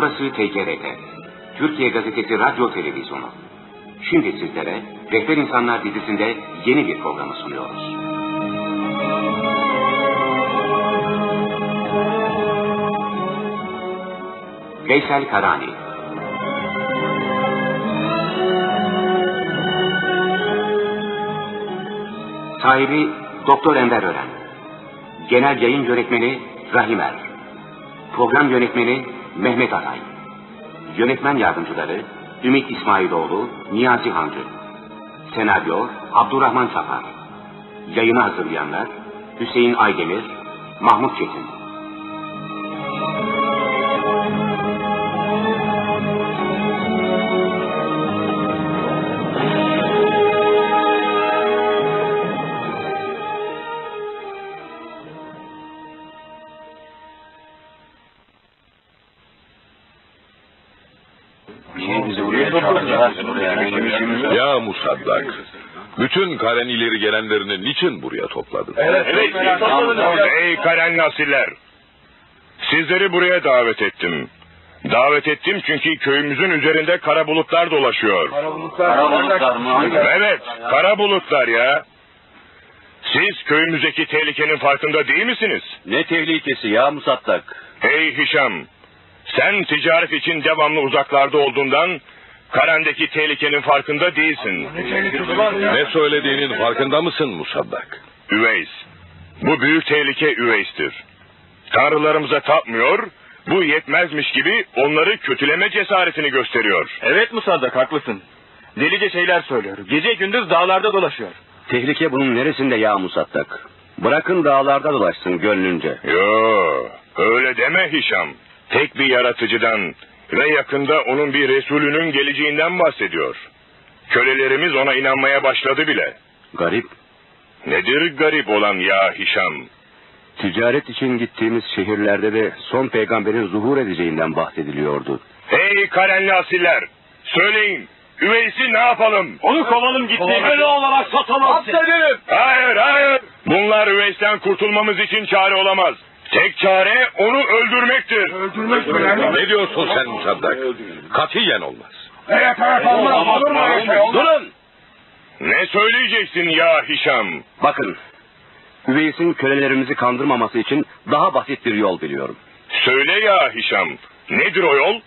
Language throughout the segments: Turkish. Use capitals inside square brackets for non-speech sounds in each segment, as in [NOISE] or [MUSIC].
Burası TGRT. Türkiye Gazetesi Radyo Televizyonu. Şimdi sizlere Rehber İnsanlar dizisinde yeni bir programı sunuyoruz. Veysel Karani Sahibi Doktor Enver Ören Genel Yayın Yönetmeni Rahim Er Program Yönetmeni Mehmet Aray. Yönetmen Yardımcıları Ümit İsmailoğlu, Niyazi Hancı. Senaryo Abdurrahman Safar. Yayını hazırlayanlar Hüseyin Aydemir, Mahmut Çetin bütün Karen ileri gelenlerini niçin buraya topladın? Ey Karen Nasiller! Sizleri buraya davet ettim. Davet ettim çünkü köyümüzün üzerinde kara bulutlar dolaşıyor. Kara bulutlar mı? Evet, kara bulutlar ya. Siz köyümüzdeki tehlikenin farkında değil misiniz? Ne tehlikesi ya Musattak? Hey Hişam, sen ticaret için devamlı uzaklarda olduğundan Karen'deki tehlikenin farkında değilsin. Ne söylediğinin farkında mısın Musaddak? Üveys. Bu büyük tehlike Üveys'tir. Tanrılarımıza tapmıyor, bu yetmezmiş gibi onları kötüleme cesaretini gösteriyor. Evet Musaddak haklısın. Delice şeyler söylüyor. Gece gündüz dağlarda dolaşıyor. Tehlike bunun neresinde ya Musattak? Bırakın dağlarda dolaşsın gönlünce. Yo, öyle deme Hişam. Tek bir yaratıcıdan ve yakında onun bir Resulünün geleceğinden bahsediyor. Kölelerimiz ona inanmaya başladı bile. Garip. Nedir garip olan ya Hişam? Ticaret için gittiğimiz şehirlerde de son peygamberin zuhur edeceğinden bahsediliyordu. Hey Karenli asiller! Söyleyin, Üveys'i ne yapalım? Onu kovalım gitti. Köle olarak satamazsın. Hayır, hayır! Bunlar Üveys'ten kurtulmamız için çare olamaz. Tek çare onu öldürmektir. Ne diyorsun sen Musaddak? Katiyen olmaz. Durun! Ne söyleyeceksin ya Hişam? Bakın. Üveys'in kölelerimizi kandırmaması için daha basit bir yol biliyorum. Söyle ya Hişam. Nedir o yol?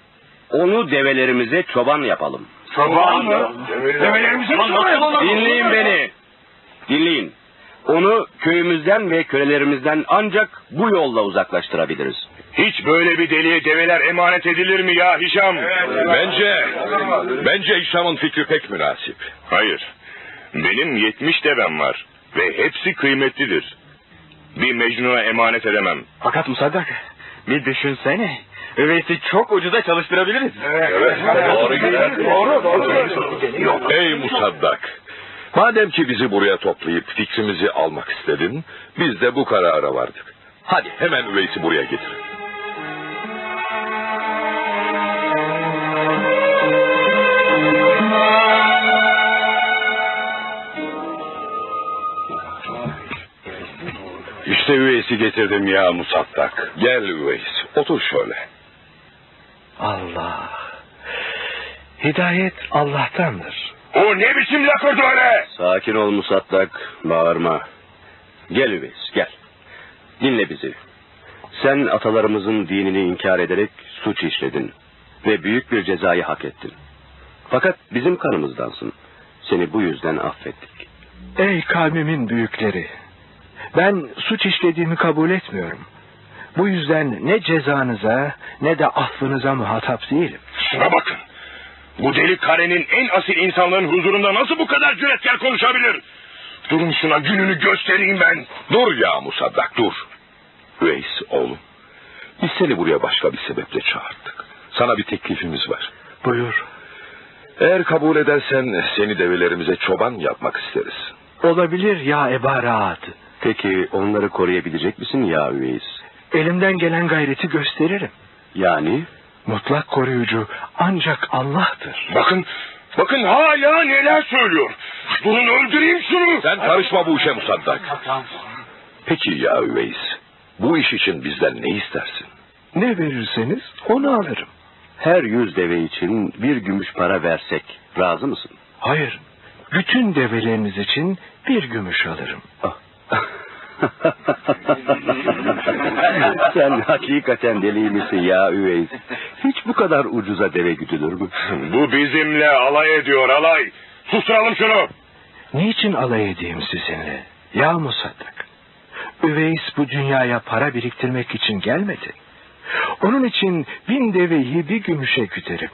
Onu develerimize çoban yapalım. Çoban mı? Develerimizi Dinleyin beni. Dinleyin. Onu köyümüzden ve kölelerimizden ancak bu yolla uzaklaştırabiliriz. Hiç böyle bir deliye develer emanet edilir mi ya Hişam? Bence, bence İşam'ın fikri pek münasip. Hayır. Benim yetmiş devem var. Ve hepsi kıymetlidir. Bir Mecnun'a emanet edemem. Fakat Musaddak bir düşünsene. Üveysi çok ucuza çalıştırabiliriz. Ey Musaddak, madem ki bizi buraya toplayıp fikrimizi almak istedin, biz de bu karara vardık. Hadi hemen Üveys'i buraya getir. İşte üveysi getirdim ya Musattak. Gel Üveys, otur şöyle. Allah. Hidayet Allah'tandır. O ne biçim lakırdı öyle? Sakin ol Musattak, bağırma. Gel Üveys, gel. Dinle bizi. Sen atalarımızın dinini inkar ederek suç işledin. Ve büyük bir cezayı hak ettin. Fakat bizim kanımızdansın. Seni bu yüzden affettik. Ey kavmimin büyükleri. Ben suç işlediğimi kabul etmiyorum. Bu yüzden ne cezanıza ne de affınıza muhatap değilim. Şuna bakın. Bu deli karenin en asil insanların huzurunda nasıl bu kadar cüretkar konuşabilir? Durun şuna gününü göstereyim ben. Dur ya Musaddak, dur. Üveys oğlum, biz seni buraya başka bir sebeple çağırdık. Sana bir teklifimiz var. Buyur. Eğer kabul edersen seni develerimize çoban yapmak isteriz. Olabilir ya Eba Rahat. Peki onları koruyabilecek misin ya Üveys? Elimden gelen gayreti gösteririm. Yani Mutlak koruyucu ancak Allah'tır. Bakın, bakın hala neler söylüyor. Durun öldüreyim şunu. Sen karışma bu işe Musaddak. Peki ya Üveys, bu iş için bizden ne istersin? Ne verirseniz onu alırım. Her yüz deve için bir gümüş para versek razı mısın? Hayır, bütün develeriniz için bir gümüş alırım. [LAUGHS] [LAUGHS] Sen hakikaten deli misin ya Üveys? Hiç bu kadar ucuza deve güdülür mü? Bu bizimle alay ediyor alay. Susturalım şunu. Niçin alay edeyim sizinle? Ya Musaddak. Üveys bu dünyaya para biriktirmek için gelmedi. Onun için bin deveyi bir gümüşe güderim.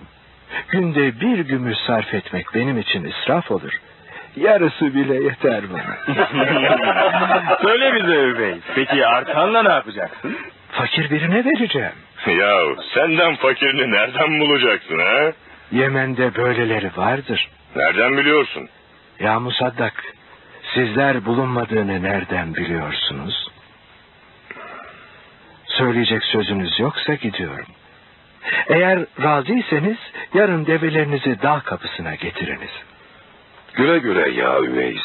Günde bir gümüş sarf etmek benim için israf olur. Yarısı bile yeter bana. [LAUGHS] Söyle bize Üveys. Peki artanla ne yapacaksın? Fakir birine vereceğim. Ya senden fakirini nereden bulacaksın ha? Yemen'de böyleleri vardır. Nereden biliyorsun? Ya Musaddak, sizler bulunmadığını nereden biliyorsunuz? Söyleyecek sözünüz yoksa gidiyorum. Eğer razıysanız yarın develerinizi dağ kapısına getiriniz. Güle güle ya Üveys.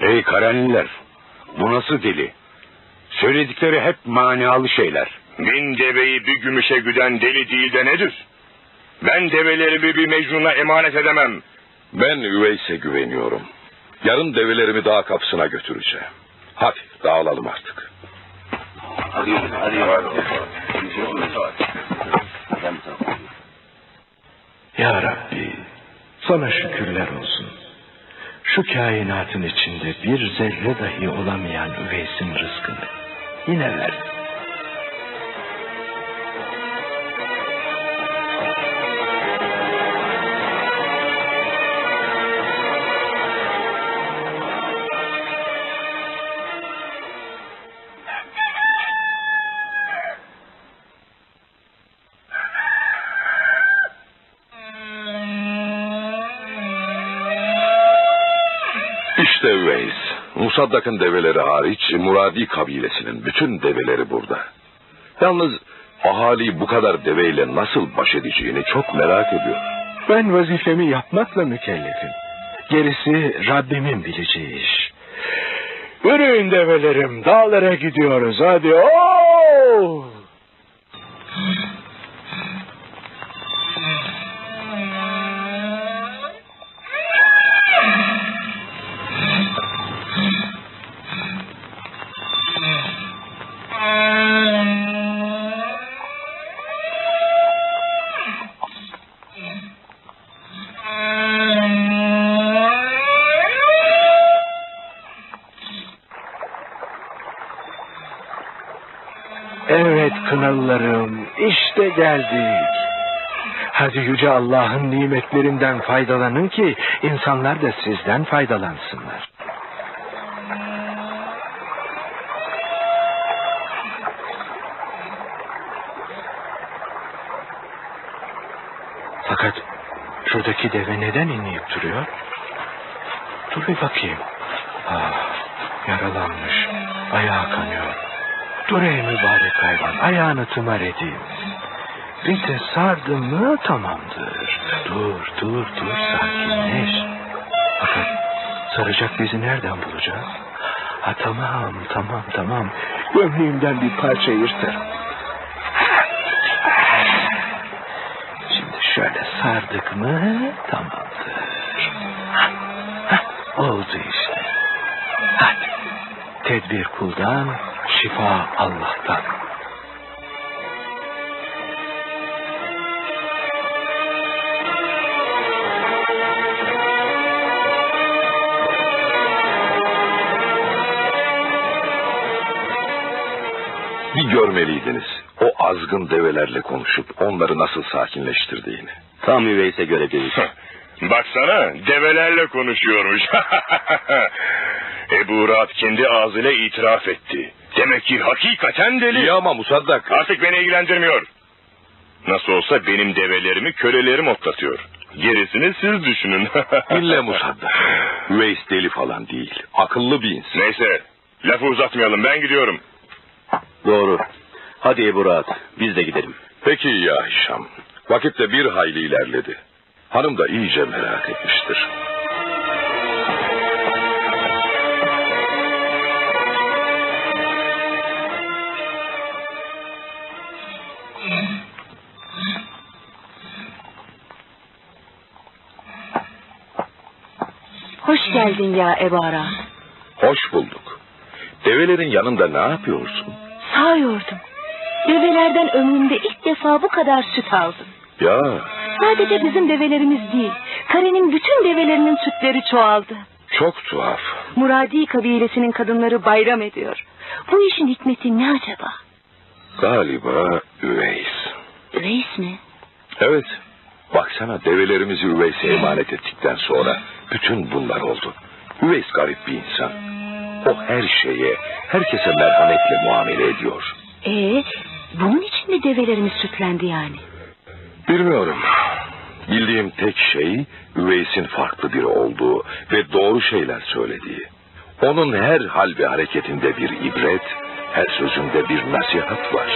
Ey Karanliler, bu nasıl deli? Söyledikleri hep manalı şeyler. Bin deveyi bir gümüşe güden deli değil de nedir? Ben develerimi bir mecnuna emanet edemem. Ben Üveys'e güveniyorum. Yarın develerimi dağ kapısına götüreceğim. Hadi dağılalım artık. Ya Rabbi, sana şükürler olsun. Şu kainatın içinde bir zerre dahi olamayan üveysin rızkını yine verdin. Musaddak'ın develeri hariç Muradi kabilesinin bütün develeri burada. Yalnız ahali bu kadar deveyle nasıl baş edeceğini çok merak ediyor. Ben vazifemi yapmakla mükellefim. Gerisi Rabbimin bileceği iş. Yürüyün develerim, dağlara gidiyoruz hadi. Oo! Geldik. Hadi Yüce Allah'ın nimetlerinden faydalanın ki insanlar da sizden faydalansınlar. Fakat şuradaki deve neden inleyip duruyor? Dur bir bakayım. Ah, yaralanmış, ayağı kanıyor. Dur ey mübarek hayvan, ayağını tımar edeyim. Bir de sardım mı tamamdır. Dur, dur, dur, sakinleş. Fakat saracak bezi nereden bulacağız? Ha tamam, tamam, tamam. Gömleğimden bir parça yırtarım. Şimdi şöyle sardık mı tamamdır. Hah, oldu işte. Hadi. Tedbir kuldan, şifa Allah'tan. Görmeliydiniz. O azgın develerle konuşup onları nasıl sakinleştirdiğini. Tam Üveys'e göre değil. Baksana develerle konuşuyormuş. [LAUGHS] Ebu Rahat kendi ağzıyla itiraf etti. Demek ki hakikaten deli. İyi ama Musaddak. Artık beni ilgilendirmiyor. Nasıl olsa benim develerimi kölelerim otlatıyor. Gerisini siz düşünün. [LAUGHS] Dinle Musaddak. Üveys deli falan değil. Akıllı bir insan. Neyse lafı uzatmayalım ben gidiyorum. Doğru. Hadi Ebu Rahat biz de gidelim. Peki ya Hişam. Vakit de bir hayli ilerledi. Hanım da iyice merak etmiştir. Hoş geldin ya Ebara. Hoş bulduk. Develerin yanında ne yapıyorsun? Sağıyordum. Develerden ömrümde ilk defa bu kadar süt aldım. Ya Sadece bizim develerimiz değil, karenin bütün develerinin sütleri çoğaldı. çok tuhaf. Muradi kabilesinin kadınları bayram ediyor. Bu işin hikmeti ne acaba? Galiba Üveys. Reis mi? Evet. Baksana develerimizi Üveys'e emanet ettikten sonra bütün bunlar oldu. Üveys garip bir insan. O her şeye, herkese merhametle muamele ediyor. Ee, bunun için mi develerimiz sütlendi yani? Bilmiyorum. Bildiğim tek şey Üveys'in farklı biri olduğu ve doğru şeyler söylediği. Onun her hal ve hareketinde bir ibret, her sözünde bir nasihat var.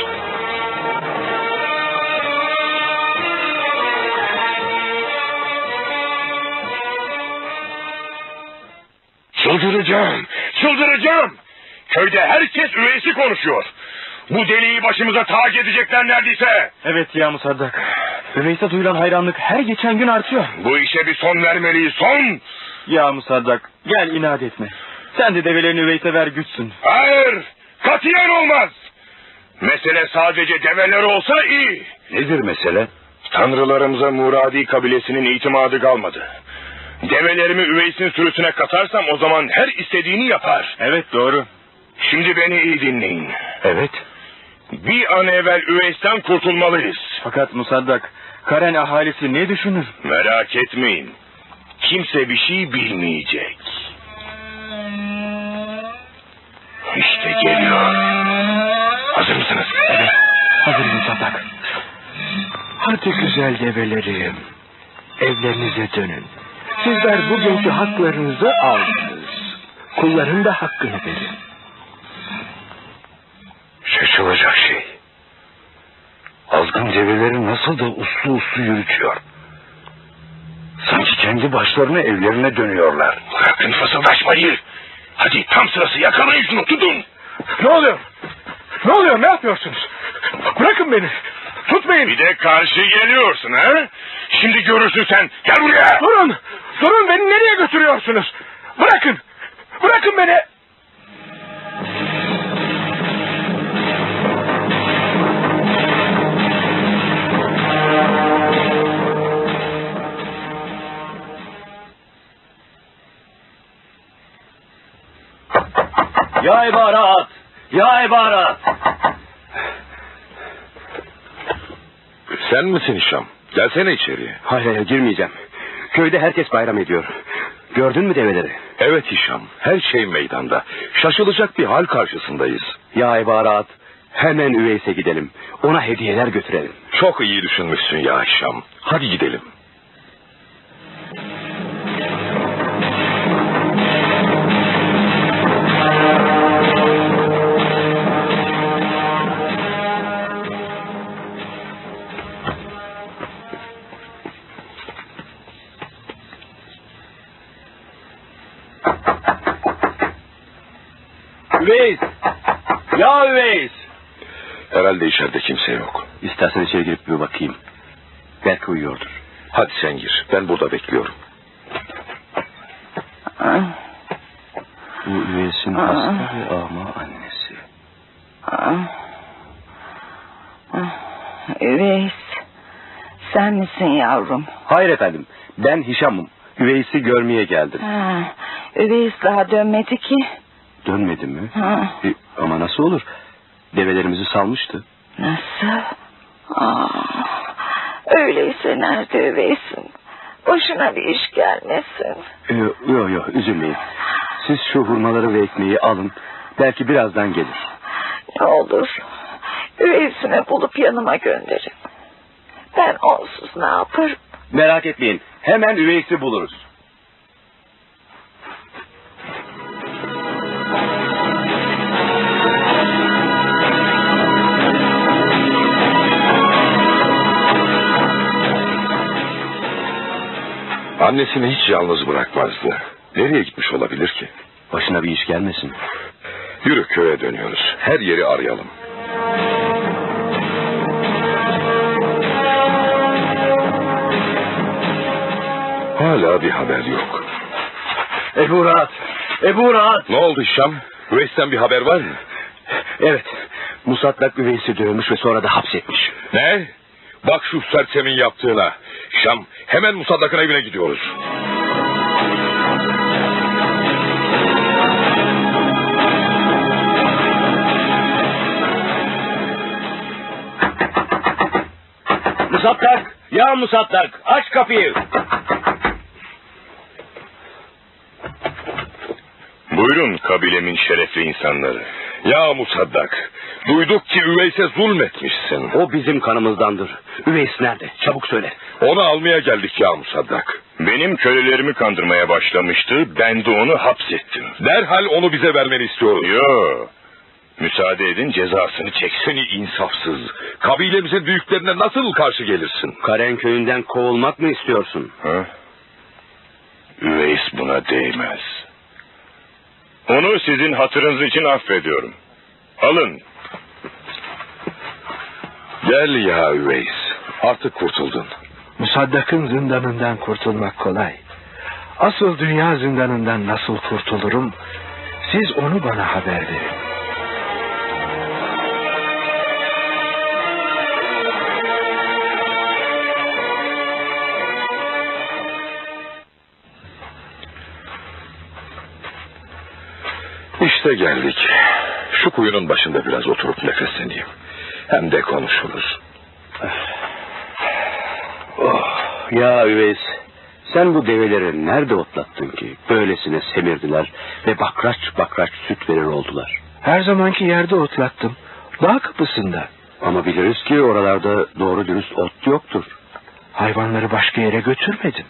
Çıldıracağım, çıldıracağım. Köyde herkes üveysi konuşuyor. Bu deliği başımıza tac edecekler neredeyse. Evet ya Musaddak. Üveys'e duyulan hayranlık her geçen gün artıyor. Bu işe bir son vermeliyiz, son. Ya Musaddak gel inat etme. Sen de develerini Üveys'e ver güçsün. Hayır, katiyen olmaz. Mesele sadece develer olsa iyi. Nedir mesele? Tanrılarımıza Muradi kabilesinin itimadı kalmadı. Develerimi üveysin sürüsüne katarsam o zaman her istediğini yapar. Evet doğru. Şimdi beni iyi dinleyin. Evet. Bir an evvel üveysten kurtulmalıyız. Fakat Musaddak Karen ahalisi ne düşünür? Merak etmeyin. Kimse bir şey bilmeyecek. İşte geliyor. Hazır mısınız? Evet. Hazır Musaddak. Hadi güzel develerim. Evlerinize dönün. Sizler bugünkü haklarınızı aldınız. Kulların da hakkını verin. Şaşılacak şey. Azgın develeri nasıl da uslu uslu yürütüyor. Sanki kendi başlarına evlerine dönüyorlar. Bırakın fısıldaşmayı. Hadi tam sırası yakalayın şunu tutun. Ne oluyor? Ne oluyor? Ne yapıyorsunuz? Bırakın beni. Tutmayın. Bir de karşı geliyorsun ha? Şimdi görürsün sen. Gel buraya. Durun. Durun beni nereye götürüyorsunuz? Bırakın. Bırakın beni. Ya ibarat! Ya ibarat! Sen misin Şam? Gelsene içeriye. Hayır hayır girmeyeceğim. Köyde herkes bayram ediyor. Gördün mü develeri? Evet Hişam, her şey meydanda. Şaşılacak bir hal karşısındayız. Ya ibarat! Hemen Üveys'e gidelim. Ona hediyeler götürelim. Çok iyi düşünmüşsün ya Hişam. Hadi gidelim. Herhalde içeride kimse yok. İstersen içeri girip bir bakayım. Belki uyuyordur. Hadi sen gir. Ben burada bekliyorum. Bu Üveys'in hasta ve ama annesi. Üveys, sen misin yavrum? Hayır efendim. Ben Hişam'ım. Üveys'i görmeye geldim. Ha, Üveys daha dönmedi ki. Dönmedi mi? Ha, E, ama nasıl olur? Develerimizi salmıştı. nasıl? Aa, öyleyse nerede Üveys'in? Boşuna bir iş gelmesin. Yok yok yo, üzülmeyin. Siz şu hurmaları ve ekmeği alın. Belki birazdan gelir. Ne olur Üveys'ini bulup yanıma gönderin. Ben onsuz ne yaparım? Merak etmeyin. Hemen Üveys'i buluruz. Annesini hiç yalnız bırakmazdı. Nereye gitmiş olabilir ki? Başına bir iş gelmesin. Yürü köye dönüyoruz. Her yeri arayalım. Hala bir haber yok. Ebu Rahat. Ebu Rahat. Ne oldu Şam? Üveys'ten bir haber var mı? Evet. Musaddak Üveys'i dövmüş ve sonra da hapsetmiş. Ne? Bak şu sersemin yaptığına. Şam hemen Musaddak'ın evine gidiyoruz. Musaddak! Ya Musaddak! Aç kapıyı! Buyurun kabilemin şerefli insanları. Ya Musaddak, duyduk ki Üveys'e zulmetmişsin. O bizim kanımızdandır. Üveys nerede? Çabuk söyle. Onu almaya geldik ya Musaddak. Benim kölelerimi kandırmaya başlamıştı. Ben de onu hapsettim. Derhal onu bize vermeni istiyoruz. Yo. Müsaade edin cezasını çeksin. Seni insafsız, kabilemizin büyüklerine nasıl karşı gelirsin? Karen köyünden kovulmak mı istiyorsun? Ha? Üveys buna değmez. Onu sizin hatırınız için affediyorum. Alın. Gel ya Üveys, artık kurtuldun. Musaddak'ın zindanından kurtulmak kolay. Asıl dünya zindanından nasıl kurtulurum? Siz onu bana haber verin. İşte geldik. Şu kuyunun başında biraz oturup nefesleneyim. Hem de konuşuruz. Oh, ya Üveys, sen bu develeri nerede otlattın ki? Böylesine semirdiler ve bakraç bakraç süt verir oldular. Her zamanki yerde otlattım. Dağ kapısında. Ama biliriz ki oralarda doğru dürüst ot yoktur. Hayvanları başka yere götürmedim.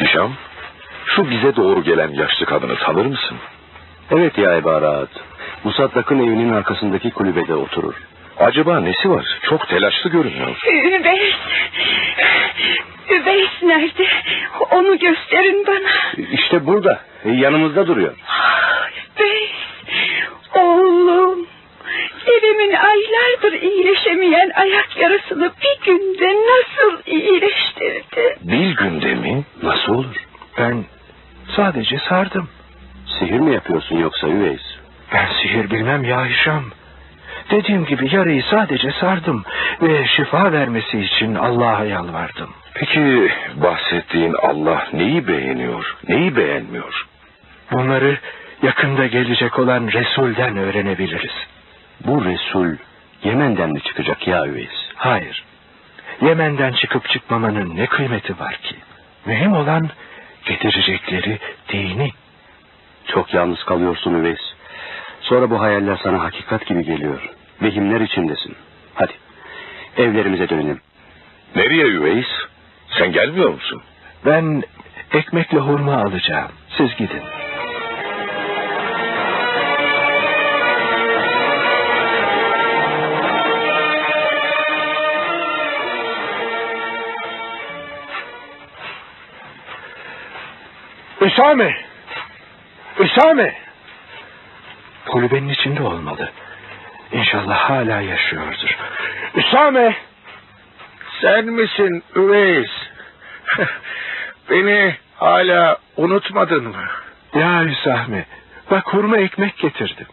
Hişam, şu bize doğru gelen yaşlı kadını tanır mısın? Evet ya Eba Rahat. Musaddak'ın evinin arkasındaki kulübede oturur. Acaba nesi var? Çok telaşlı görünüyor. Üveys. Üveys nerede? Onu gösterin bana. İşte burada, yanımızda duruyor. Üveys. Oğlum. Evimin aylardır iyileşemeyen ayak yarasını bir günde nasıl iyileştirdi? Bir günde mi? Nasıl olur? Ben sadece sardım. Sihir mi yapıyorsun yoksa Üveys? Ben sihir bilmem ya Hişam. Dediğim gibi yarayı sadece sardım ve şifa vermesi için Allah'a yalvardım. Peki bahsettiğin Allah neyi beğeniyor, neyi beğenmiyor? Bunları yakında gelecek olan Resul'den öğrenebiliriz. Bu Resul Yemen'den mi çıkacak ya Üveys? Hayır. Yemen'den çıkıp çıkmamanın ne kıymeti var ki? Mühim olan getirecekleri dini. Çok yalnız kalıyorsun Üveys. Sonra bu hayaller sana hakikat gibi geliyor. Vehimler içindesin. Hadi evlerimize dönelim. Nereye Üveys? Sen gelmiyor musun? Ben ekmekle hurma alacağım. Siz gidin. Üsame! Üsame! Kulübenin içinde olmalı. İnşallah hala yaşıyordur. Üsame! Sen misin Üveys? [LAUGHS] Beni hala unutmadın mı? Ya Hüsame, bak hurma ekmek getirdim.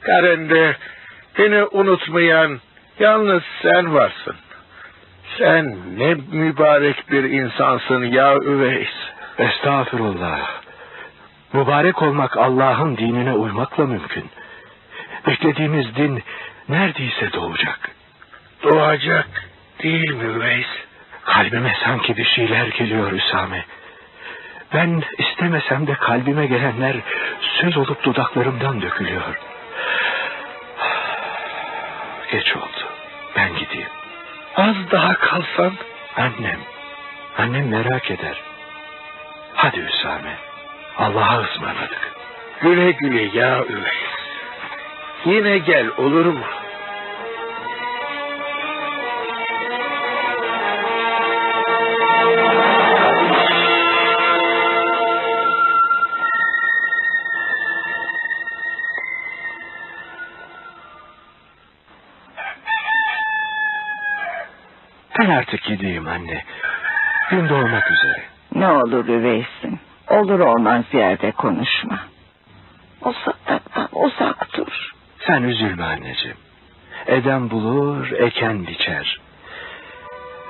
Karende beni unutmayan yalnız sen varsın. Sen ne mübarek bir insansın ya Üveys. Estağfurullah. Mübarek olmak Allah'ın dinine uymakla mümkün. Beklediğimiz din neredeyse doğacak. Doğacak değil mi Üveys? Kalbime sanki bir şeyler geliyor Hüsame. Ben istemesem de kalbime gelenler söz olup dudaklarımdan dökülüyor. Geç oldu. Ben gideyim. Az daha kalsan Annem. Annem merak eder. Hadi Hüsame. Allah'a ısmarladık. güle güle ya Üveys. Yine gel olur mu? Ben artık gideyim anne. Gün doğmak üzere. Ne olur üveysin. Olur olmaz yerde konuşma. O sadaktan uzak dur. Sen üzülme anneciğim. Eden bulur, eken biçer.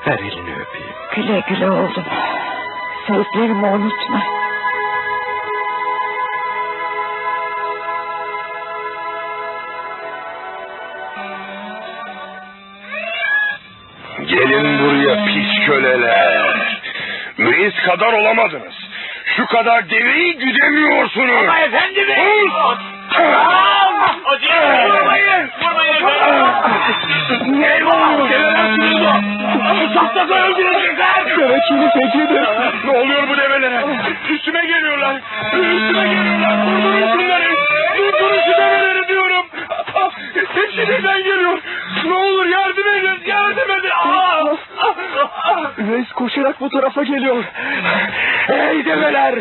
Ver elini öpeyim. Güle güle oğlum. Sözlerimi unutma. Gelin buraya pis köleler. Reis kadar olamadınız. Şu kadar deveyi güdemiyorsunuz. Ama efendimiz. Vurmayın. Ne bu? Develer sürüldü. Saklasa öldürecekler. Devekini fecidir. Ne oluyor bu develere? Üstüme geliyorlar. Üstüme geliyorlar. Durdurun şunları. Durdurun şu develeri diyorum. Hepsi birden geliyor. Ne olur yardım edin. Yardım edin. Aa! Reis koşarak bu tarafa geliyor. Ey develer!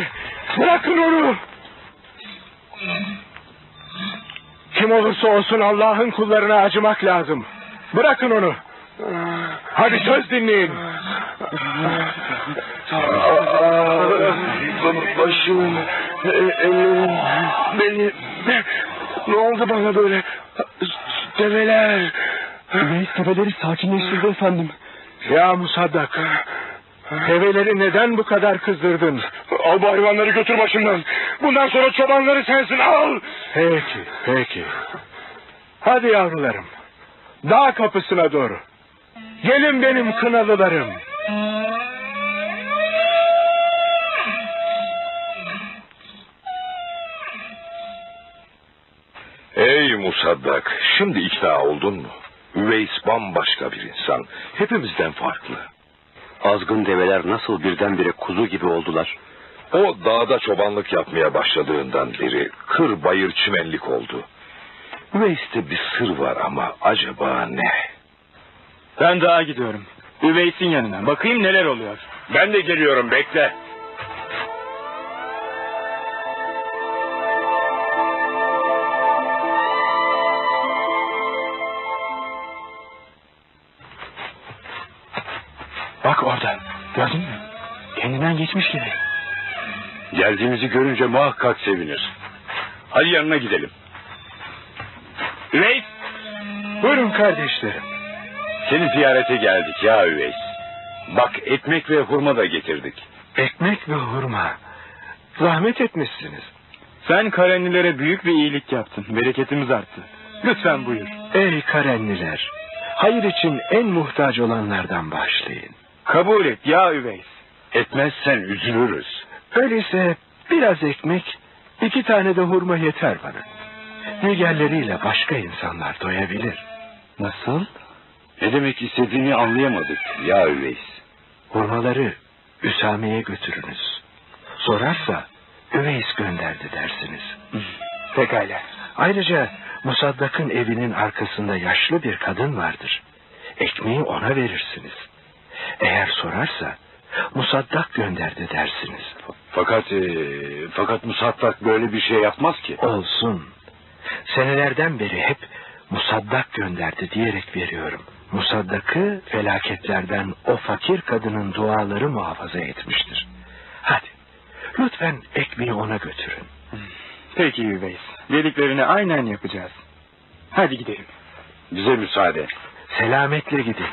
Bırakın onu! Kim olursa olsun Allah'ın kullarına acımak lazım. Bırakın onu. Hadi söz dinleyin. Başım, elim, benim. Ne oldu bana böyle? Develer. Reis tepeleri sakinleştirdi efendim. Ya Musaddak. Develeri neden bu kadar kızdırdın? Al bu hayvanları götür başımdan. Bundan sonra çobanları sensin al. Peki, peki. Hadi yavrularım. Dağ kapısına doğru. Gelin benim kınalılarım. Ey Musaddak, şimdi ikna oldun mu? Üveys bambaşka bir insan. Hepimizden farklı. Azgın develer nasıl birdenbire kuzu gibi oldular? O dağda çobanlık yapmaya başladığından beri kır bayır çimenlik oldu. Üveys'te bir sır var ama acaba ne? Ben dağa gidiyorum. Üveys'in yanına. Bakayım neler oluyor. Ben de geliyorum bekle. Bak orada. Gördün mü? Kendinden geçmiş gibi. Geldiğimizi görünce muhakkak sevinir. Hadi yanına gidelim. Üveys! Buyurun kardeşlerim. Seni ziyarete geldik ya Üveys. Bak ekmek ve hurma da getirdik. Ekmek ve hurma. Zahmet etmişsiniz. Sen Karenlilere büyük bir iyilik yaptın. Bereketimiz arttı. Lütfen buyur. Ey Karenliler. Hayır için en muhtaç olanlardan başlayın. Kabul et ya Üveys. Etmezsen üzülürüz. Öyleyse biraz ekmek, iki tane de hurma yeter bana. Nigerleriyle başka insanlar doyabilir. Nasıl? Ne demek istediğini anlayamadık ya Üveys. Hurmaları Üsame'ye götürünüz. Sorarsa Üveys gönderdi dersiniz. Pekala. Ayrıca Musaddak'ın evinin arkasında yaşlı bir kadın vardır. Ekmeği ona verirsiniz. Eğer sorarsa Musaddak gönderdi dersiniz. Fakat e, fakat Musattak böyle bir şey yapmaz ki. Olsun. Senelerden beri hep Musaddak gönderdi diyerek veriyorum. Musaddak'ı felaketlerden o fakir kadının duaları muhafaza etmiştir. Hadi lütfen ekmeği ona götürün. Peki Üveys. Dediklerini aynen yapacağız. Hadi gidelim. Bize müsaade. Selametle gidin.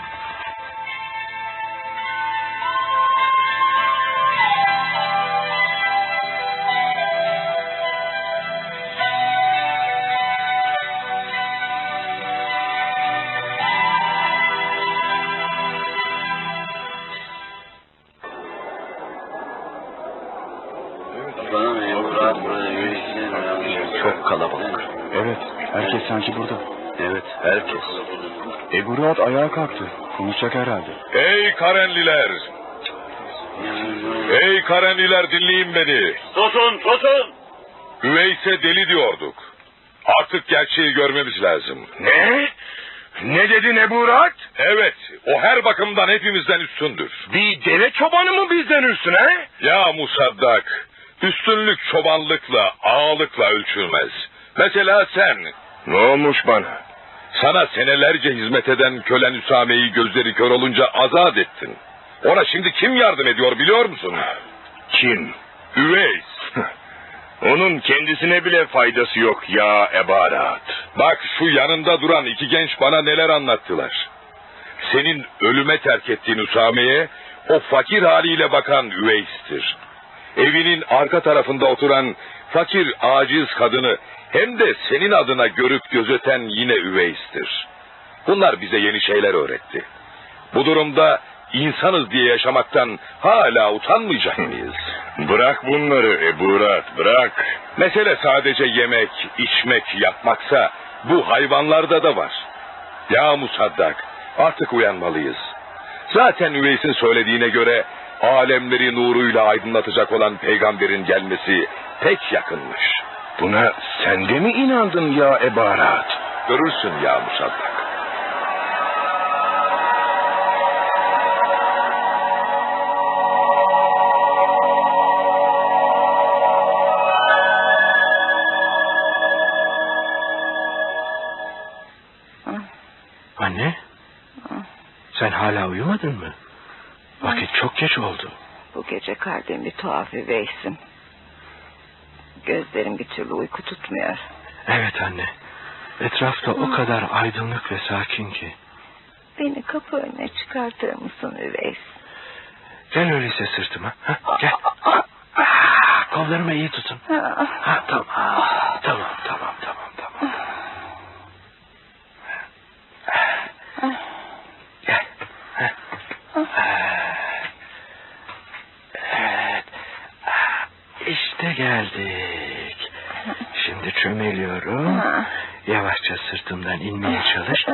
Ayağa kalktı. Konuşacak herhalde. Ey Karenliler! Ey Karenliler dinleyin beni. Tutun tutun. Üveys'e deli diyorduk. Artık gerçeği görmemiz lazım. Ne? Ne dedi Nebu Rahat? Evet, o her bakımdan hepimizden üstündür. Bir deve çobanı mı bizden üstüne? Ya Musaddak, üstünlük çobanlıkla, ağalıkla ölçülmez. Mesela sen, Ne olmuş bana? Sana senelerce hizmet eden kölen Üsame'yi gözleri kör olunca azat ettin. Ona şimdi kim yardım ediyor biliyor musun? Kim? Üveys. [LAUGHS] Onun kendisine bile faydası yok ya Ebarat. Bak şu yanında duran iki genç bana neler anlattılar. Senin ölüme terk ettiğin Usame'ye o fakir haliyle bakan Üveys'tir. Evinin arka tarafında oturan fakir aciz kadını hem de senin adına görüp gözeten yine Üveys'tir. Bunlar bize yeni şeyler öğretti. Bu durumda insanız diye yaşamaktan hala utanmayacak mıyız? Bırak bunları Eburat, bırak. Mesele sadece yemek, içmek, yapmaksa bu hayvanlarda da var. Ya Musaddak, artık uyanmalıyız. Zaten Üveys'in söylediğine göre alemleri nuruyla aydınlatacak olan peygamberin gelmesi pek yakınmış. Buna sen de mi inandın ya Ebarat? Görürsün ya Musaddak. Anne, sen hala uyumadın mı? Vakit çok geç oldu. Bu gece kalbim bir tuhaf üveysim. Gözlerim bir türlü uyku tutmuyor. Evet anne. Etrafta o kadar aydınlık ve sakin ki. Beni kapı önüne çıkartır mısın üveys? Gel öyleyse sırtıma. Ha, gel. Ah, kollarımı iyi tutun. Ha, tamam. Tamam, tamam, tamam, tamam. Gel. Evet. İşte geldik. Şimdi çömeliyorum. Yavaşça sırtımdan inmeye çalış.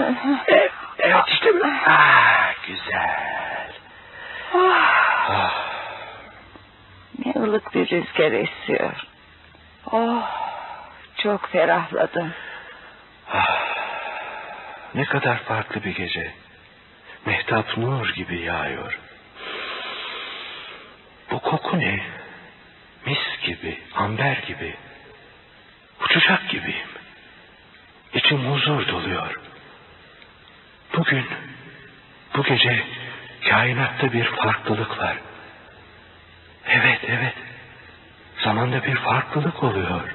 Evet, evet işte bu. Ah, güzel. Ah. Ne ılık bir rüzgar esiyor. Oh, çok ferahladım. Ah, ne kadar farklı bir gece. Mehtap nur gibi yağıyor. Bu koku ne? Mis gibi, amber gibi. Uçacak gibiyim. İçim huzur doluyor. Bugün, bu gece kainatta bir farklılık var. Evet, evet. Zamanda bir farklılık oluyor.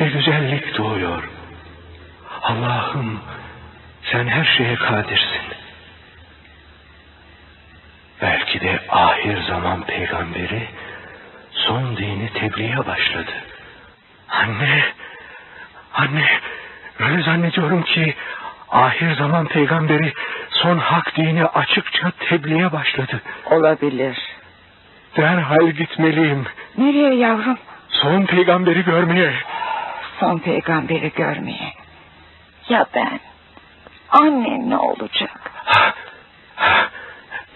Ve güzellik doğuyor. Allah'ım sen her şeye kadirsin. Belki de ahir zaman peygamberi son dini tebliğe başladı. Anne, anne öyle zannediyorum ki ahir zaman peygamberi son hak dini açıkça tebliğe başladı. Olabilir. Derhal gitmeliyim. Nereye yavrum? Son peygamberi görmeye. Son peygamberi görmeye. Ya ben? Annen ne olacak?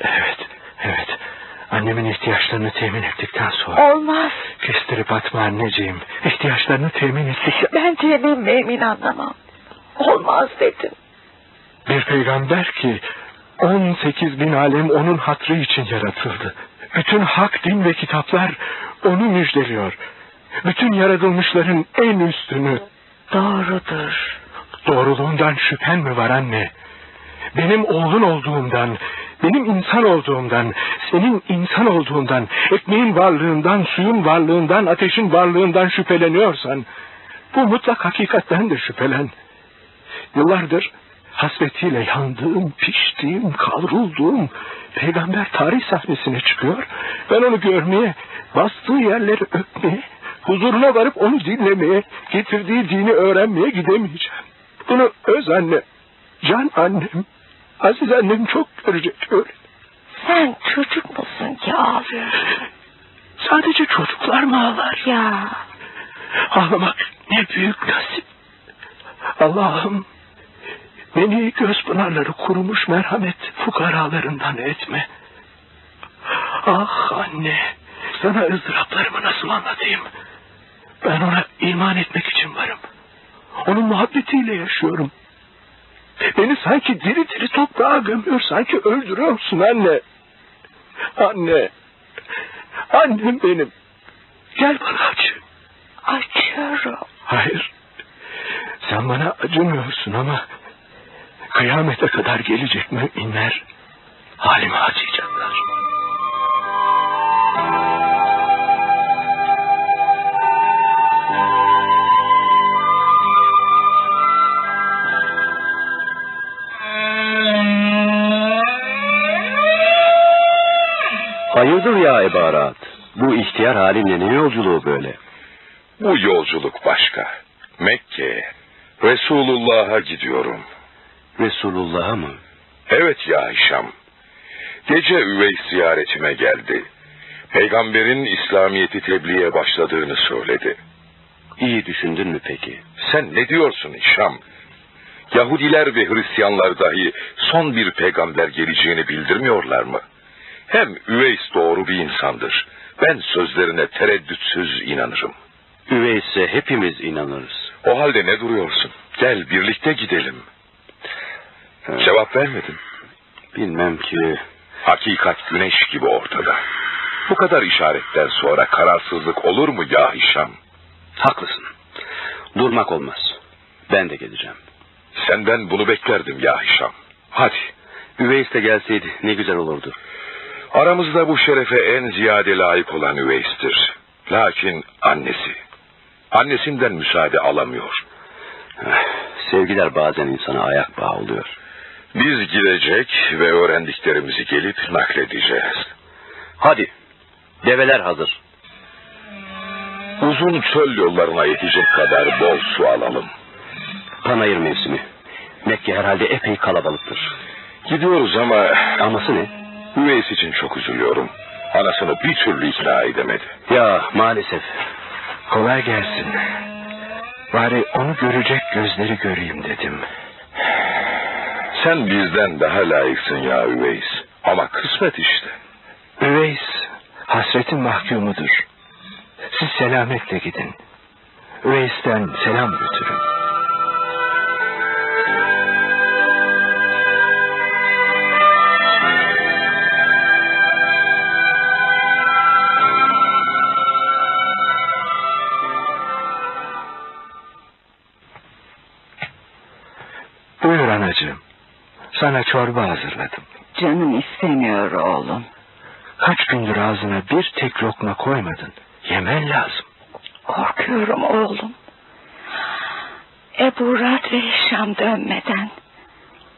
Evet. Annemin ihtiyaçlarını temin ettikten sonra. Olmaz. Kestirip atma anneciğim. İhtiyaçlarını temin ettik. Ben temin memin anlamam. Olmaz dedim. Bir peygamber ki 18 bin alem onun hatrı için yaratıldı. Bütün hak, din ve kitaplar onu müjdeliyor. Bütün yaratılmışların en üstünü. Doğrudur. Doğruluğundan şüphen mi var anne? Benim oğlun olduğumdan, benim insan olduğumdan, senin insan olduğundan, ekmeğin varlığından, suyun varlığından, ateşin varlığından şüpheleniyorsan, bu mutlak hakikatten de şüphelen. Yıllardır hasretiyle yandığım, piştiğim, kavrulduğum peygamber tarih sahnesine çıkıyor. Ben onu görmeye, bastığı yerleri öpmeye, huzuruna varıp onu dinlemeye, getirdiği dini öğrenmeye gidemeyeceğim. Bunu öz anne, can annem, aziz annem çok görecek öyle. Sen çocuk musun ki ağlıyorsun? Sadece çocuklar mı ağlar? Ya Ağlamak ne büyük nasip. Allah'ım beni göz pınarları kurumuş merhamet fukaralarından etme. Ah anne sana ızdıraplarımı nasıl anlatayım? Ben ona iman etmek için varım. Onun muhabbetiyle yaşıyorum. Beni sanki diri diri toprağa gömüyor, sanki öldürüyorsun anne. Anne, annem benim. Gel bana aç. açıyorum. Hayır. Sen bana acımıyorsun ama kıyamete kadar gelecek müminler halime acıyacaklar. Barat, bu ihtiyar halinle ne yolculuğu böyle? Bu yolculuk başka. Mekke'ye, Resulullah'a gidiyorum. Resulullah'a mı? Evet ya Hişam. Gece Üveys ziyaretime geldi. Peygamberin İslamiyet'i tebliğe başladığını söyledi. İyi düşündün mü peki? Sen ne diyorsun Hişam? Yahudiler ve Hristiyanlar dahi son bir peygamber geleceğini bildirmiyorlar mı? Hem Üveys doğru bir insandır. Ben sözlerine tereddütsüz inanırım. Üveys'e hepimiz inanırız. O halde ne duruyorsun? Gel birlikte gidelim. Cevap vermedin. Bilmem ki... Hakikat güneş gibi ortada. Bu kadar işaretten sonra kararsızlık olur mu ya Hişam? Haklısın. Durmak olmaz. Ben de geleceğim. Senden bunu beklerdim ya Hişam. Hadi. Üveys de gelseydi ne güzel olurdu. Aramızda bu şerefe en ziyade layık olan Üveys'tir. Lakin annesi. Annesinden müsaade alamıyor. Sevgiler bazen insana ayak bağı oluyor. Biz gidecek ve öğrendiklerimizi gelip nakledeceğiz. Hadi. Develer hazır. Uzun çöl yollarına yetecek kadar bol su alalım. Panayır mevsimi. Mekke herhalde epey kalabalıktır. Gidiyoruz ama Aması ne? Üveys için çok üzülüyorum. Anasını bir türlü ikna edemedi. Ya maalesef. Kolay gelsin. Bari onu görecek gözleri göreyim dedim. Sen bizden daha layıksın ya Üveys. Ama kısmet işte. Üveys hasretin mahkumudur. Siz selametle gidin. Üveys'ten selam götürün. Sana çorba hazırladım. Canım istemiyor oğlum. Kaç gündür ağzına bir tek lokma koymadın. Yemen lazım. Korkuyorum oğlum. Ebu Rad ve Hişam dönmeden,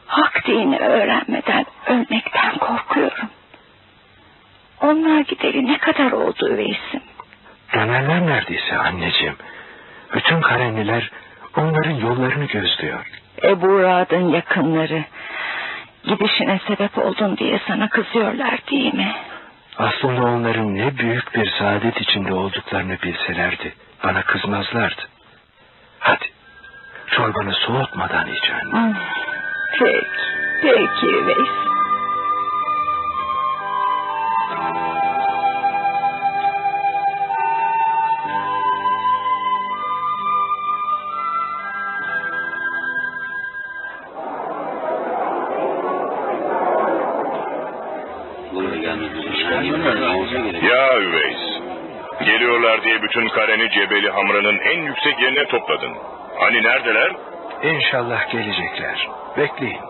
hak dini öğrenmeden ölmekten korkuyorum. Onlar gideli ne kadar oldu üveysim? Dönerler neredeyse anneciğim. Bütün Karenliler onların yollarını gözlüyor. Ebu Rad'ın yakınları gidişine sebep oldun diye sana kızıyorlar değil mi? Aslında onların ne büyük bir saadet içinde olduklarını bilselerdi bana kızmazlardı. Hadi çorbanı soğutmadan iç anne. Peki, peki üveys. Kareni Cebeli Hamra'nın en yüksek yerine topladın. Hani neredeler? İnşallah gelecekler. Bekleyin.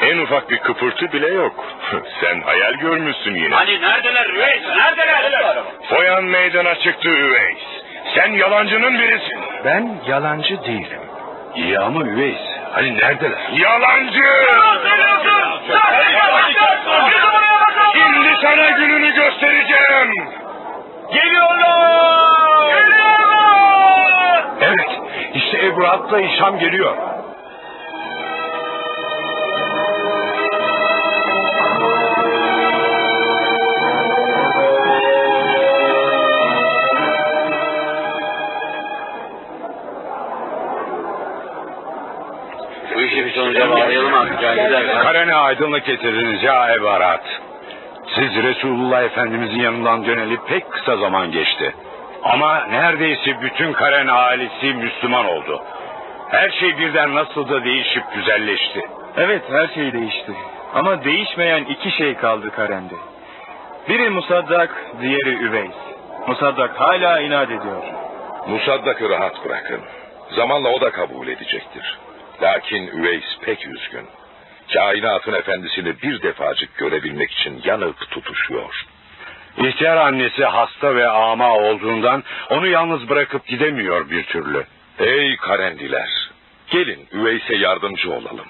En ufak bir kıpırtı bile yok. [LAUGHS] Sen hayal görmüşsün yine. Hani neredeler Üveys? Neredeler? Foyan meydana çıktı Üveys. Sen yalancının birisin. Ben yalancı değilim. İyi ama Üveys. Hani neredeler? Yalancı! Şimdi sana gününü göstereceğim. Geliyorlar! İşte Ebu At'la İşam geliyor. Bu işi bir sonuca bağlayalım artık. Karene aydınlık getirdiniz ya Ebu Arat. Siz Resulullah Efendimizin yanından döneli pek kısa zaman geçti. Ama neredeyse bütün Karen ailesi Müslüman oldu. Her şey birden nasıl da değişip güzelleşti. Evet her şey değişti. Ama değişmeyen iki şey kaldı Karen'de. Biri Musaddak, diğeri Üveys. Musaddak hala inat ediyor. Musaddak'ı rahat bırakın. Zamanla o da kabul edecektir. Lakin Üveys pek üzgün. Kainatın efendisini bir defacık görebilmek için yanıp tutuşuyor. İhtiyar annesi hasta ve ama olduğundan onu yalnız bırakıp gidemiyor bir türlü. Ey Karendiler! Gelin Üveys'e yardımcı olalım.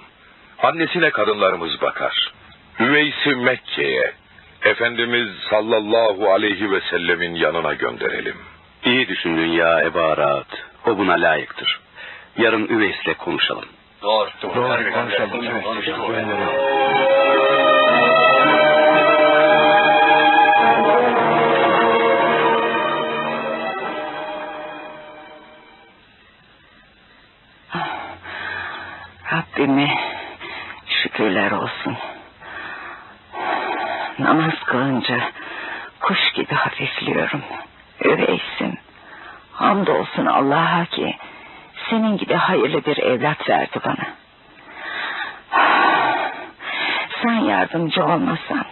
Annesine kadınlarımız bakar. Üveys'i Mekke'ye, Efendimiz sallallahu aleyhi ve sellemin yanına gönderelim. İyi düşündün ya Ebu Arat. O buna layıktır. Yarın Üveys'le konuşalım. Doğru konuşalım. Evet. Gönderelim. Rabbime şükürler olsun. Namaz kılınca kuş gibi hafifliyorum. Öveysim. Hamdolsun Allah'a ki senin gibi hayırlı bir evlat verdi bana. Sen yardımcı olmasan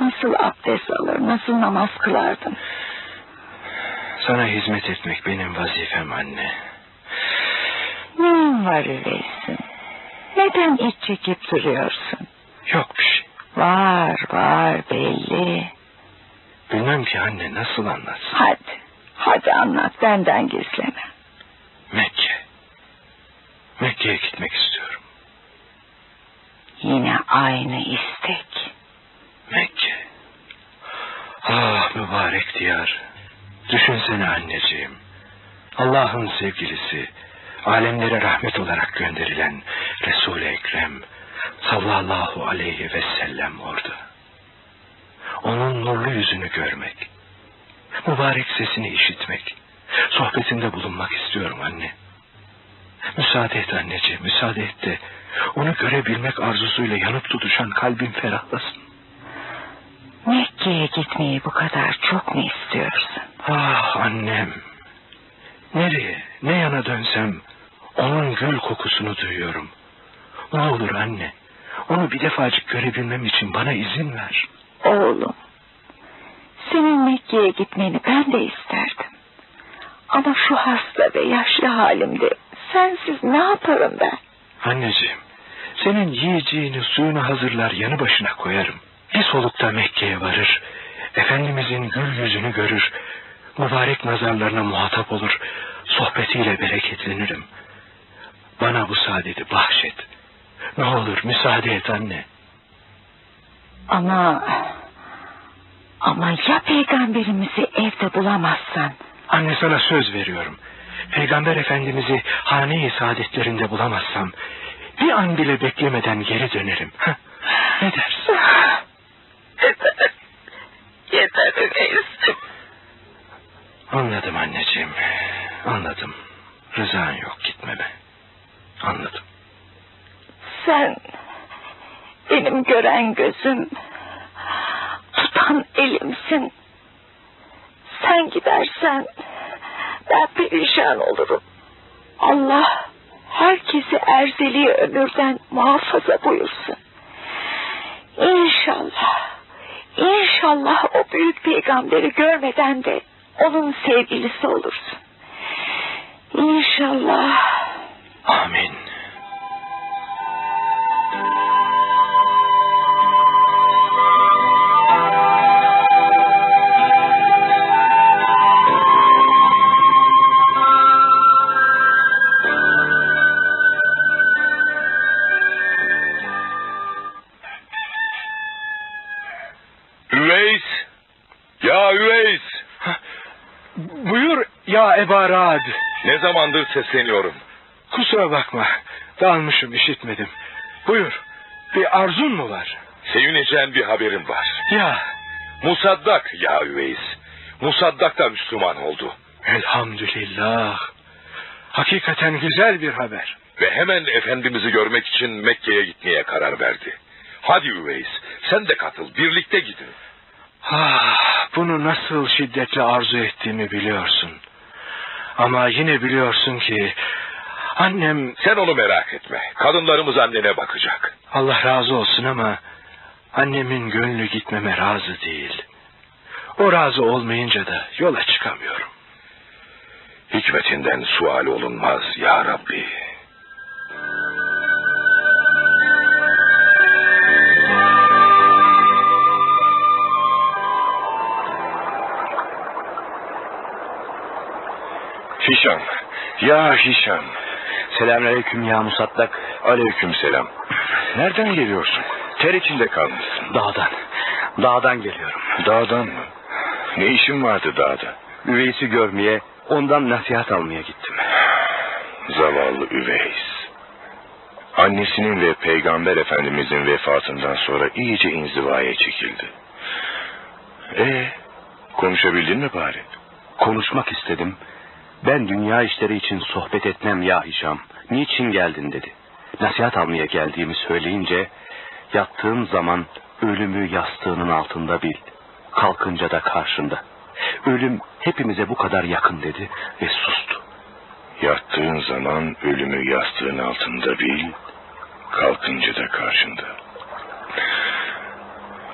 nasıl abdest alır, nasıl namaz kılardım? Sana hizmet etmek benim vazifem anne. Neyin var öyleysin? Neden iç çekip duruyorsun? Yok bir şey. Var var belli. Bilmem ki anne nasıl anlatsın. Hadi, hadi anlat benden gizleme. Mekke. Mekke'ye gitmek istiyorum. Yine aynı istek. Mekke. Ah mübarek diyar. Düşünsene anneciğim. Allah'ın sevgilisi, alemlere rahmet olarak gönderilen Resul-i Ekrem sallallahu aleyhi ve sellem orada. Onun nurlu yüzünü görmek, mübarek sesini işitmek, sohbetinde bulunmak istiyorum anne. Müsaade et anneciğim, müsaade et de onu görebilmek arzusuyla yanıp tutuşan kalbim ferahlasın. Mekke'ye gitmeyi bu kadar çok mu istiyorsun? Ah annem. Nereye, ne yana dönsem onun gül kokusunu duyuyorum. Ne olur anne, onu bir defacık görebilmem için bana izin ver. Oğlum, senin Mekke'ye gitmeni ben de isterdim. Ama şu hasta ve yaşlı halimde sensiz ne yaparım ben? Anneciğim, senin yiyeceğini suyunu hazırlar yanı başına koyarım. Bir solukta Mekke'ye varır, Efendimizin gül yüzünü görür, mübarek nazarlarına muhatap olur, sohbetiyle bereketlenirim. Bana bu saadeti bahşet. Ne olur müsaade et anne. Ama... Ama ya peygamberimizi evde bulamazsan? Anne sana söz veriyorum. Peygamber Efendimiz'i hane-i saadetlerinde bulamazsam... ...bir an bile beklemeden geri dönerim. Heh, ne dersin? [LAUGHS] Yeter. Öyleyse. Anladım anneciğim. Anladım. Rızan yok gitmeme. Anladım. Sen benim gören gözüm, tutan elimsin. Sen gidersen ben perişan olurum. Allah herkesi erzeli ömürden muhafaza buyursun. İnşallah, inşallah o büyük peygamberi görmeden de onun sevgilisi olursun. İnşallah. Amin. Eba Raad. Ne zamandır sesleniyorum. Kusura bakma. Dalmışım işitmedim. Buyur. Bir arzun mu var? Sevineceğin bir haberim var. Ya Musaddak ya Üveys. Musaddak da Müslüman oldu. elhamdülillah. Hakikaten güzel bir haber. Ve hemen Efendimiz'i görmek için Mekke'ye gitmeye karar verdi. Hadi Üveys sen de katıl birlikte gidin. Ah, bunu nasıl şiddetle arzu ettiğimi biliyorsun. Ama yine biliyorsun ki annem Sen onu merak etme. Kadınlarımız annene bakacak. Allah razı olsun ama annemin gönlü gitmeme razı değil. O razı olmayınca da yola çıkamıyorum. Hikmetinden sual olunmaz ya Rabbi. Hişam. Ya Hişam. Selamünaleyküm ya Musaddak. Aleyküm selam. Nereden geliyorsun? Ter içinde kalmışsın. Dağdan. Dağdan geliyorum. Dağdan mı? Ne işin vardı dağda? Üveys'i görmeye, ondan nasihat almaya gittim. Zavallı Üveys. Annesinin ve Peygamber Efendimizin vefatından sonra iyice inzivaya çekildi. E konuşabildin mi bari? Konuşmak istedim. Ben dünya işleri için sohbet etmem ya Hişam. Niçin geldin dedi. Nasihat almaya geldiğimi söyleyince yattığın zaman ölümü yastığının altında bil. Kalkınca da karşında. Ölüm hepimize bu kadar yakın dedi ve sustu. Yattığın zaman ölümü yastığın altında bil, kalkınca da karşında.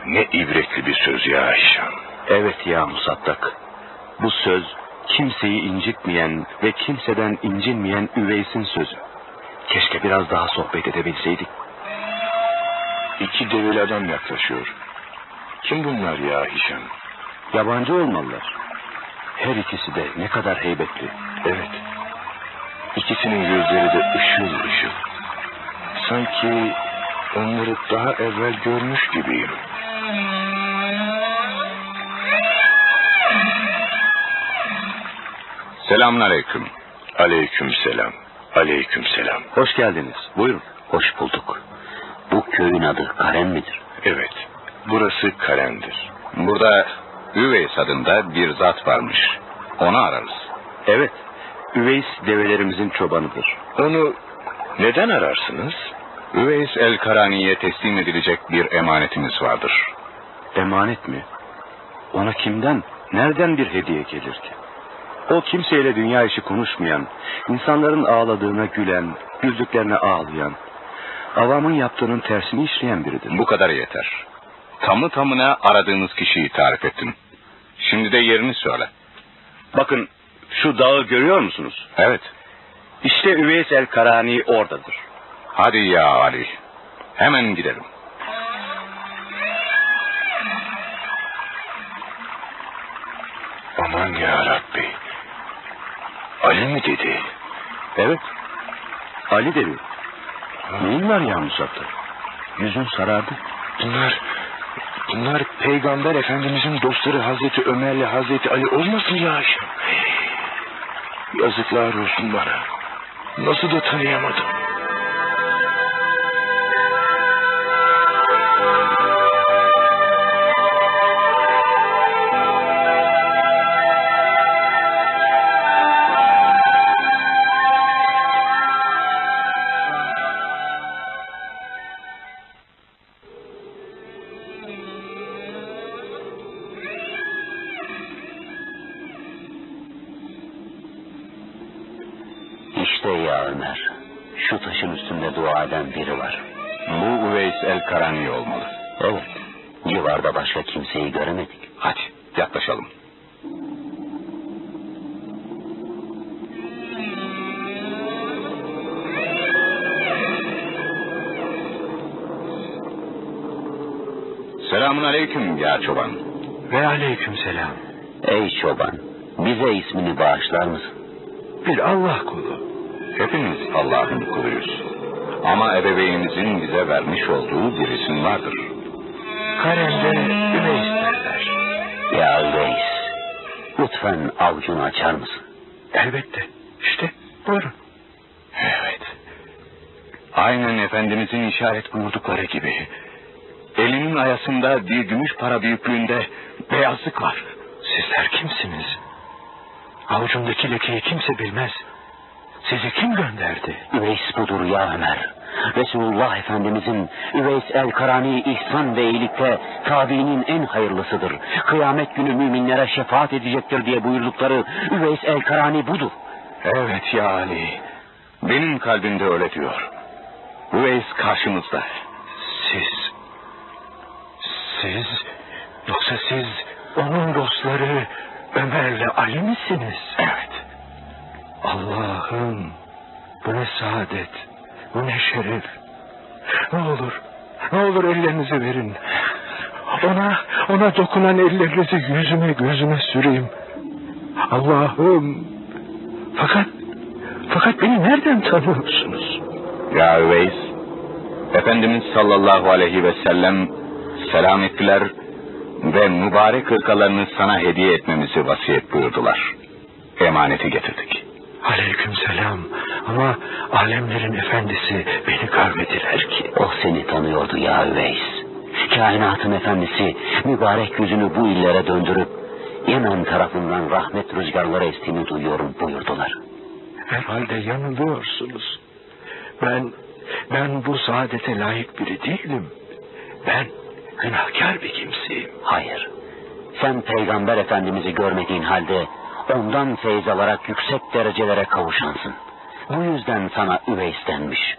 Ne ibretli bir söz ya Hişam. Evet ya Musaddak. Bu söz kimseyi incitmeyen ve kimseden incinmeyen Üveys'in sözü. Keşke biraz daha sohbet edebilseydik. İki develi adam yaklaşıyor. Kim bunlar ya Hişam? Yabancı olmalılar. Her ikisi de ne kadar heybetli. Evet. İkisinin gözleri de ışıl ışıl. Sanki onları daha evvel görmüş gibiyim. Selamun aleyküm. Aleyküm selam. Aleyküm selam. Hoş geldiniz. Buyurun. Hoş bulduk. Bu köyün adı Karen midir? Evet. Burası Karen'dir. Burada Üveys adında bir zat varmış. Onu ararız. Evet. Üveys develerimizin çobanıdır. Onu neden ararsınız? Üveys el Karani'ye teslim edilecek bir emanetimiz vardır. Emanet mi? Ona kimden, nereden bir hediye gelir ki? O kimseyle dünya işi konuşmayan, insanların ağladığına gülen, güldüklerine ağlayan, avamın yaptığının tersini işleyen biridir. Bu kadar yeter. Tamı tamına aradığınız kişiyi tarif ettim. Şimdi de yerini söyle. Bakın şu dağı görüyor musunuz? Evet. İşte Üveys el Karani oradadır. Hadi ya Ali. Hemen gidelim. Aman ya Rabbi. Ali mi dedi? Evet. Ali dedi. Neyin var ya Musab'da? Yüzün sarardı. Bunlar, bunlar Peygamber Efendimizin dostları Hazreti Ömer'le Hazreti Ali olmasın ya Ayşem? Yazıklar olsun bana. Nasıl da tanıyamadım. Ebeveynimizin bize vermiş olduğu bir isim vardır. Karen'de Üveys derler. Ya Üveys, lütfen avucunu açar mısın? Elbette. İşte buyurun. Evet. Aynen Efendimizin işaret buyurdukları gibi. Elinin ayasında bir gümüş para büyüklüğünde beyazlık var. Sizler kimsiniz? Avucumdaki lekeyi kimse bilmez. Sizi kim gönderdi? Üveys budur ya Ömer. Resulullah Efendimizin Üveys el Karani ihsan ve iyilikte tabiinin en hayırlısıdır. Kıyamet günü müminlere şefaat edecektir diye buyurdukları Üveys el Karani budur. Evet ya Ali. Benim kalbimde öyle diyor. Üveys karşımızda. Siz... Siz... Yoksa siz onun dostları Ömer'le Ali misiniz? Evet. Allah'ım bu ne saadet, ne şeref. Ne olur, ne olur ellerinizi verin. Ona, ona dokunan ellerinizi yüzüme gözüme süreyim. Allah'ım. Fakat, fakat beni nereden tanıyorsunuz? Ya Üveys, Efendimiz sallallahu aleyhi ve sellem selam ettiler ve mübarek hırkalarını sana hediye etmemizi vasiyet buyurdular. Emaneti getirdik. Aleyküm selam. Ama alemlerin efendisi beni görmediler ki. O seni tanıyordu ya Üveys. Kainatın efendisi mübarek yüzünü bu illere döndürüp Yemen tarafından rahmet rüzgarları estiğini duyuyorum buyurdular. Herhalde yanılıyorsunuz. Ben, ben bu saadete layık biri değilim. Ben günahkar bir kimseyim. Hayır. Sen peygamber efendimizi görmediğin halde ondan feyz alarak yüksek derecelere kavuşansın. Bu yüzden sana Üveys denmiş.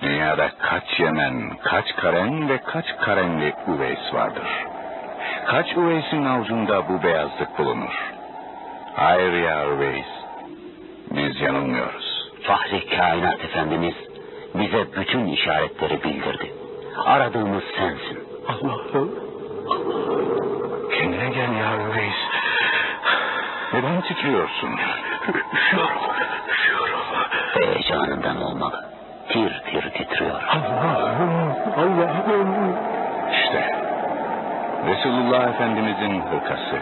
Dünyada kaç Yemen, kaç Karen ve kaç Karenli Üveys vardır. Kaç Üveys'in avucunda bu beyazlık bulunur. Hayır ya Üveys, biz yanılmıyoruz. Fahri kainat efendimiz bize bütün işaretleri bildirdi. Aradığımız sensin. Allah'ım. Kendine gel ya Üveys. Neden titriyorsun? Üşüyorum, üşüyorum. Heyecanından olmalı. Tir tir titriyor. Allah'ım, Allah'ım. İşte Resulullah Efendimizin hırkası.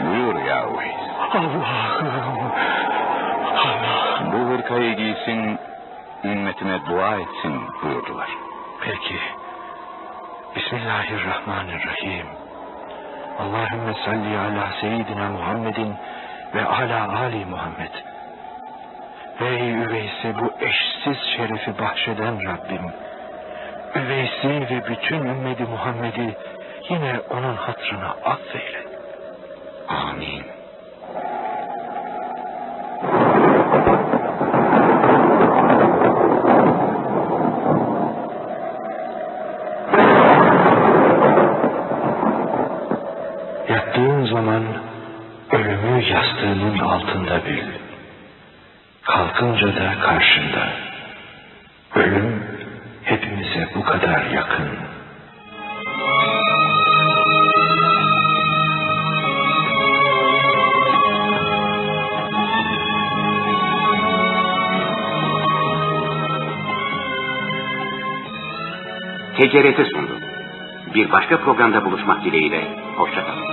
Buyur ya Üveys. Allah'ım. Allah'ım. Bu hırkayı giysin, ümmetime dua etsin buyurdular. Peki. Bismillahirrahmanirrahim. Allahümme salli ala seyyidina Muhammedin ve ala Ali Muhammed. Ey Üveys'e bu eşsiz şerefi bahşeden Rabbim. Üveys'i ve bütün ümmeti Muhammed'i yine onun hatrına affeyle. Amin. TCRT sundu. Bir başka programda buluşmak dileğiyle. Hoşçakalın.